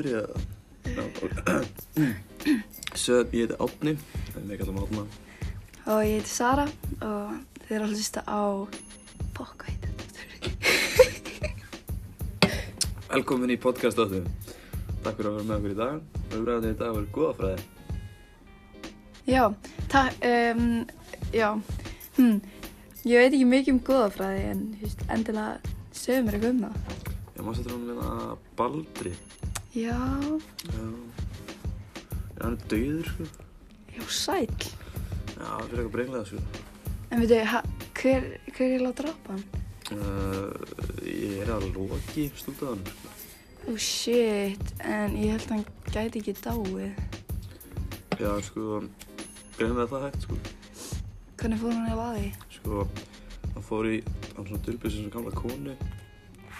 byrja Já. Svo ég heiti Átni, en við kallum Átna. og ég heiti Sara og þið eru að hlusta á Bokk, hvað heitir þetta? Velkomin í podcast áttu. Takk fyrir að vera með okkur í dag. Umræðan í dag var góðafræði. Já, takk, um, já, hm, ég veit ekki mikið um góðafræði en þú veist, endilega sögum mér eitthvað um það. Ég má setja hann hérna Baldri. Já, Já. Já, hann er dauður, sko. já, sæll. Já, það fyrir eitthvað brenglega, sko. En veitu, hver, hver er láta drapa hann? Uh, ég er að loki stútaðan, sko. Oh shit, en ég held að hann gæti ekki dáið. Já, sko, brenglega það hægt, sko. Hvernig fór hann ef að því? Sko, hann fór í, hann svona dulbið sem gamla konu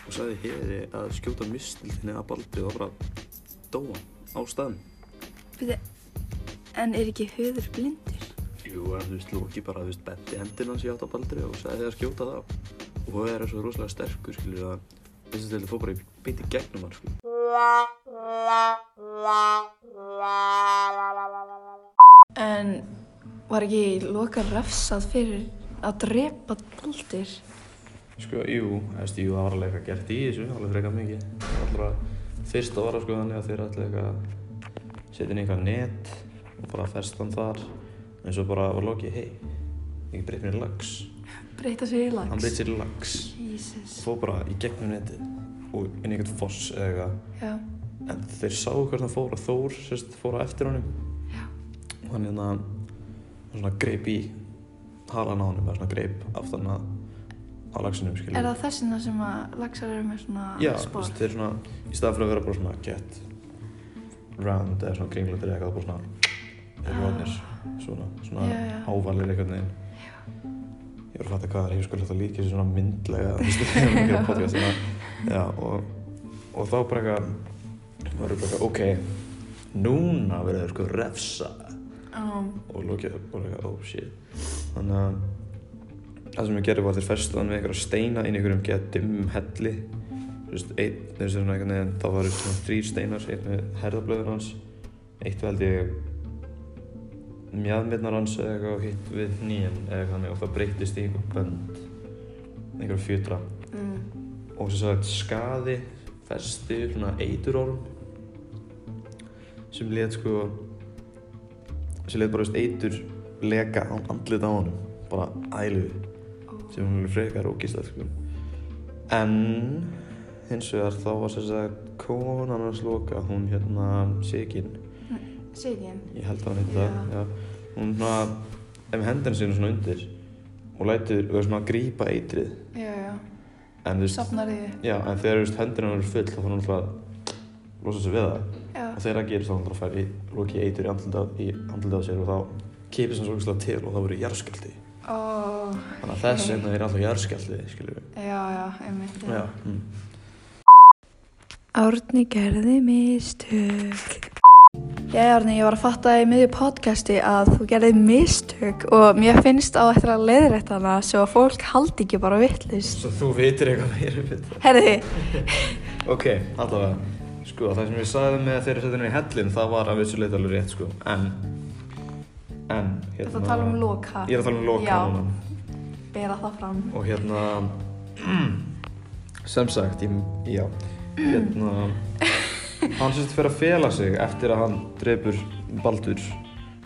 og sagði heiði að skjóta mistiltinni að Baldri og bara dóa á staðnum. Veitu, en er ekki höður blindur? Jú, en þú veist, Loki bara, þú veist, benti hendinn hans í átt á Baldri og sagði að skjóta það. Og það er svo rosalega sterkur, skilur, að þessi stildi fór bara í beint í gegnum hann, sko. En var ekki loka refsað fyrir að drepa baldir? Sko, jú, veist, jú, það var alveg eitthvað gert í þessu, alveg frekar mikið. Það var alltaf fyrst að vara, sko, þannig að þeir ætla eitthvað að setja inn eitthvað net og bara festa hann þar. En svo bara var Loki, hei, ég breyt mér í lags. Breyta sér í lags? Hann breyt sér í lags. Jesus. Fór bara í gegnum netið og inn í eitthvað foss eða eitthvað. Já. En þeir sáu hvert hann fór og Þór sérst, fór á eftir honum. Já. Og hann hérna, hann svona greip í halan á honum, eða svona greip aftan að á skiljum. Er það þessina sem að lagsar eru með svona Já, þú veist, þeir svona, í staðan fyrir að vera bara svona get round eða svona kringlutir eða eitthvað, bara svona þeir eru Ah. svona, svona Já, já. ávalir einhvern veginn. Ég voru að fatta hvað það er, ég skulle þetta líka þessu svona myndlega, þegar maður gerir podcast svona, já, og, og þá bara eitthvað var bara eitthvað, ok núna verður þau sko refsa Um, og lókið bara eitthvað, oh shit. Þannig að það sem ég gerði var þeir festu hann við einhverja steina inn í einhverjum gett dimmum helli. Þú veist, einn, þeir sem svona einhvern veginn þá var svona þrýr steinar, einn með herðablöður hans eitt veldi mjadmirnar hans eða eitthvað og hitt við nýjan eða eitthvað og það breytist í einhver bönd einhverja fjötra. Mm, og sem sagt skaði festi svona eiturorm sem let sko sem let bara veist eitur leka á andlit á honum bara ælu sem hún er frekar ógist sko. en hins vegar þá var sem sagt konan hans loka hún hérna Sigyn Sigin? ég held að hann heiti það já. hún svona ef hendina sinni svona undir og lætur og er svona að grípa eitrið Já, já. en þú veist Safnar því? Já, en þegar veist, hendurinn er full þá þarf hann alltaf að losa sig við það Já. og þegar það gerist þá hann að færi loki eitur í andlitað í sér og þá kipist hann svo ógeðslega til og þá verður jarðskjálfti Ó, þannig að þess vegna er alltaf jarðskjálfti skilur við já, já, einmitt. Já, mm. Árni gerði mistök. Já, Árni, ég var að fatta í miðju podcasti að þú gerði mistök og mér finnst á eftir að leiðrætta hana svo að fólk haldi ekki bara vittlust. Svo þú veitir eitthvað meira um þetta Herði, Ok, allavega sko, það sem ég sagði með þeirra setja henni í hellin það var að vissu leita alveg rétt sko en en hérna þetta tala um loka. Ég er að tala um loka Já. núna Bera það fram. og hérna sem sagt, ég, já hérna hann sérst fyrir að fela sig eftir að hann drefur Baldur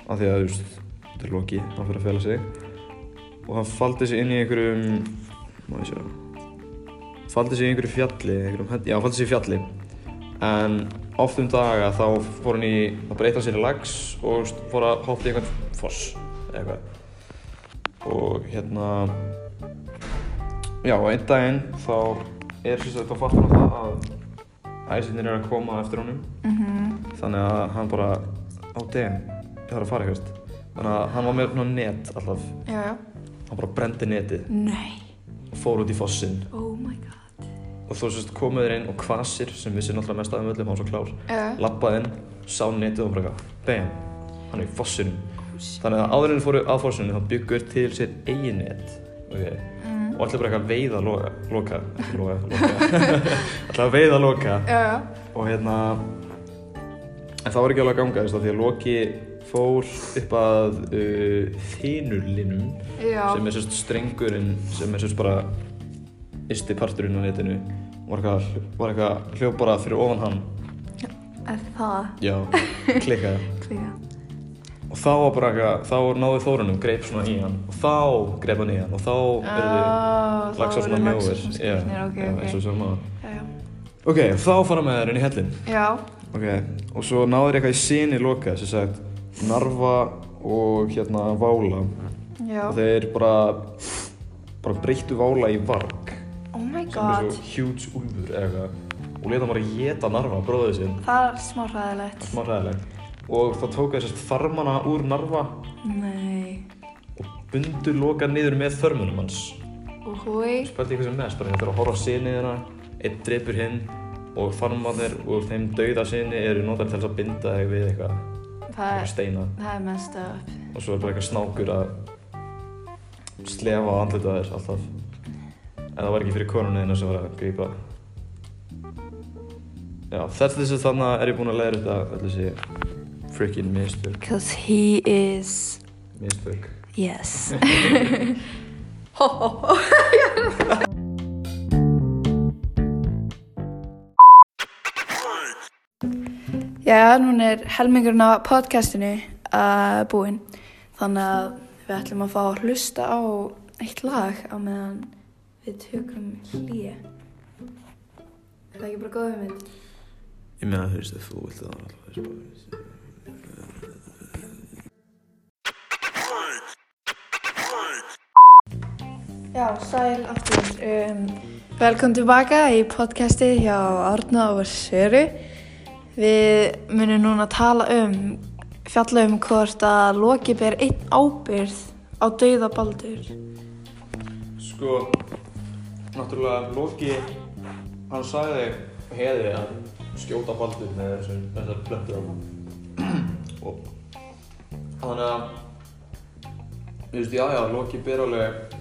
af því að, þú veist, þetta er Loki hann fyrir að fela sig og hann faldi sig inn í einhverjum má ég sjá faldi sig í einhverju fjalli einhverjum, já, faldi sig í fjalli en oft um daga þá fór hann í breytti hann sér í lags og fór að hoppa í einhvern foss eitthvað. Og hérna Já, og einn daginn þá er sagt, þá fattar hann það að æsinir er að koma eftir honum. Mm þannig að hann bara á degin, ég þarf að fara eitthvað. Þannig að hann var með net alltaf. Já, já. hann bara brendi netið. Nei. og fór út í fossinn. Oh my god. Og þú sérst komuð þeir inn og kvasir sem vissi náttúrulega mest af þeim öllum, hann var svo klár Já. lappaði inn, sá netið og bara bam, hann er í fossinum þannig að áður en þeir fóru að fossinu þá byggur til sér eigin net ok Mm. og ætla bara eitthvað að veiða loka, loka, loka, loka. ætla að veiða loka já. og hérna en það var ekki alveg að ganga að því að Loki fór upp að uh, þinurlinum Já. sem er sérst strengurinn sem er sérst bara ysti parturinn á netinu var eitthvað, var eitthvað hljóð bara fyrir ofan hann? Er það? já, klikkaði. Klíka. og þá var bara eitthvað, þá náði Þórunum greip svona í hann. Og þá greip hann í hann. Og þá Ah, þið lagsar svona mjóir. já, eins og sem já. ok, þá fara með þér inn í hellin Já, ok, og svo náður eitthvað í sinni loka sem sagt Narva og hérna Vála. Já. og þeir bara bara breyttu Vála í varg My sem er god. svo huge úlfur eða eitthvað og leta hann bara geta Narva, bróðið sinn Það er smá hræðilegt. smá hræðilegt og það tók þessast þarmana úr Narva Nei. og bundu loka niður með þörmunum hans Og húi. spældi eitthvað sem mest, bara þetta er að horfa á sinni þeirra einn dreipur hinn og þarmanir úr þeim dauða sinni eru notar til þess að binda þig við eitthvað Það er, steina það er mest upp. og svo er bara eitthvað snákur að slefa á andlita þér alltaf en það var ekki fyrir konuna þína sem var að grípa já, þetta þessi þannig er ég búinn að leiða þetta þessi freaking mistök Cause he is... mistök Yes. Ho, ho, ho. Já, núna er helmingurinn á podcastinu uh, búinn. Þannig að við ætlum að fá að hlusta á eitt lag á meðan við tökum hlýja. Er það ekki bara góð mynd? ég meina þú veist að þú vilt það alltaf Já, sæl aftur. Um, velkom tilbaka í podcasti hjá Árna og Söru. Við munum núna tala um, fjalla um hvort að Loki ber einn ábyrð á dauða Baldur. Sko, náttúrulega Loki, hann sagði heiði að skjóta baldur með þessar plöntur á og þannig að þú veist, já, já, Loki ber alveg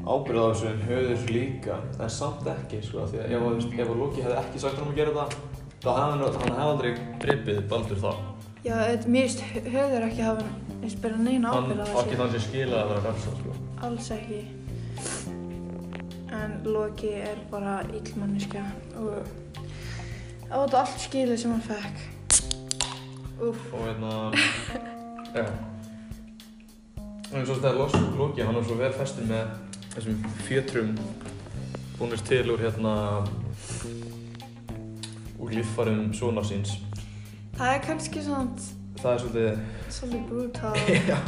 ábyrð á þessu en höður líka, en samt ekki, sko, því að ef, ef Loki hefði ekki sagt hann að gera það, þá hefði hann, hann hefði aldrei dripið baldur þá. Já, mér finnst höfður ekki hafa eins bera neina Hann ábyrð á var ekki þessu. þann sem skilaði að vera refsa, sko. Alls ekki. En Loki er bara illmanniska og á þetta allt skilið sem hann fekk. Úff. og hérna já en svo þetta er Loki, hann er svo vel festur með þessum fjötrum búnist til úr hérna úr líffarum sonar síns Það er kannski svona það er svolítið svolítið brútal. já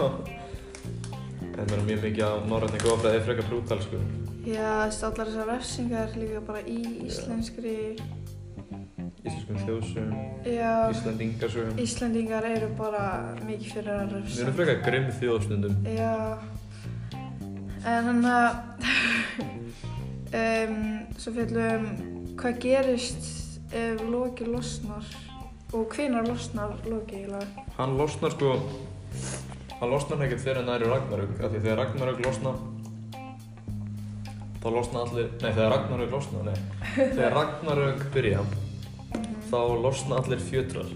þetta er mjög mikið af norrætni góðfræði frekar brútal sko Já, allar þessar refsingar líka bara í íslenskri, íslenskum þjóðsum, já, íslendingasögum. Íslendingar eru bara mikið fyrir að við refsa. erum frekar grimm þjóðstundum. Já, en hann að, um, svo fjallum hvað gerist ef Loki losnar og hvenær losnar Loki eiginlega? hann losnar sko hann losnar ekkert fyrir næri Ragnarök af því þegar Ragnarök losna þá losna allir nei þegar Ragnarök losna nei. Þegar Ragnarök byrja þá losna allir fjötrar.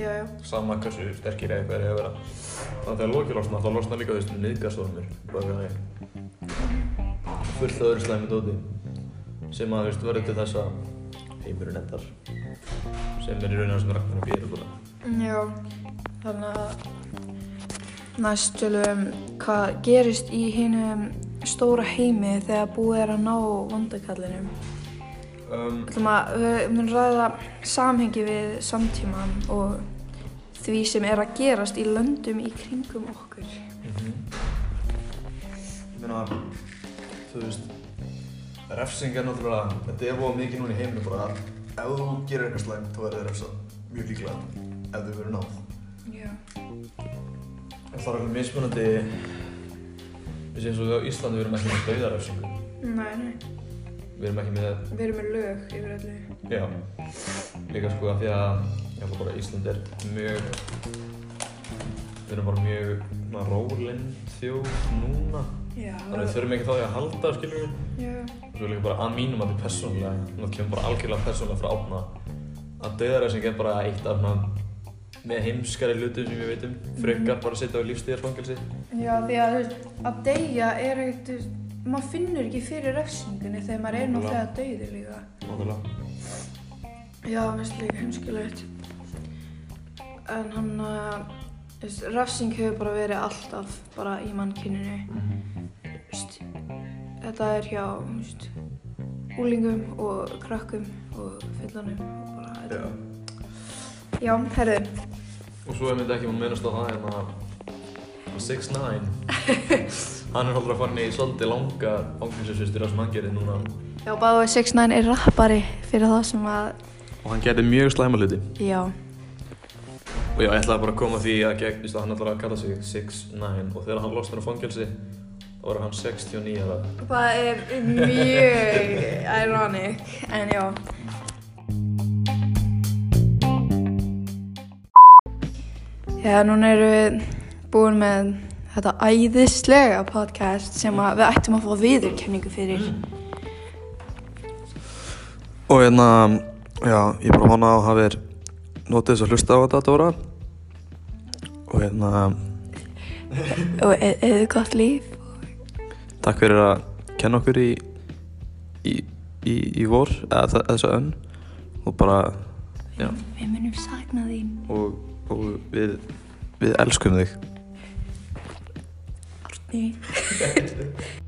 Já, já, sama hversu sterkir eða hver er að vera. Þannig að þegar Loki losna þá losna líka þessu niðgastormur baka það fullt af öðru slæmi dóti sem að veist verður til þess að heimurinn endar. Sem er í rauninu sem Ragnarök er bara já, þannig að næst tölum hvað gerist í hinum stóra heimi þegar búið er að ná vandakallinum. um, Við ætlum að, við munum ræða samhengi við samtíman og því sem er að gerast í löndum í kringum okkur. Mhm. Ég meina, þú veist, refsing er náttúrulega, þetta er búið mikið núna í heiminu bara að ef þú gerir eitthvað slæmt þá verður þið refsað mjög líklega ef þau verður náð. Já. Það er alveg mismunandi, við séum svo við á Íslandi við erum ekki með dauðarefsingu, Nei, nei. við erum ekki með, Við erum með lög yfir öllu. já, líka sko að því að, held bara að Ísland er mjög, við erum bara mjög svona, rólind þjóð núna, Já. þannig að við þurfum ekki þá því að halda, skiljum við. Já. og svo líka bara að mínum að þetta persónulega það kemur bara algjörlega persónulega frá átna að döðaræsing er bara eitt af svona með heimskari hlutum sem ég veit um frekar bara að setja á lífstíðarfangelsi Já, því að, þú veist, að deyja er veist, maður finnur ekki fyrir refsingunni þegar maður er náttúrulega dauður líka. náttúrulega Já, finnst líka heimskilegt. En hann, þú veist, refsing hefur bara verið alltaf bara í mannkyninu. Veist, þetta er hjá, veist, úlingum og krökkum og fullanum og bara, Já. þetta. Já, herðu, og svo er myndi ekki maður minnast á það en að 6ix9ine hann er alltaf farin í svolítið langa fangilsisvistir sem hann gerir núna. Já, báðu 6ix9ine er rappari fyrir það sem að, og hann gerði mjög slæma hluti. Já, og já, ég ætlaði bara að koma því að gegn, víst, að hann ætlaði að kalla sig 6ix9ine og þegar hann losnar á fangelsi þá var hann 69 ára. Það er mjög ironic, en já. Já, núna erum við búin með þetta æðislega podcast sem við ættum að fá viðurkenningu fyrir. og hérna, já, ég bara vona að hafa notið þess að hlusta á þetta Dóra og hérna Og e eða gott líf. takk fyrir að kenna okkur í í, í, í vor eða þe- þessa önn og bara, já, Við munum sakna þín. og, og við við elskum þig Árni.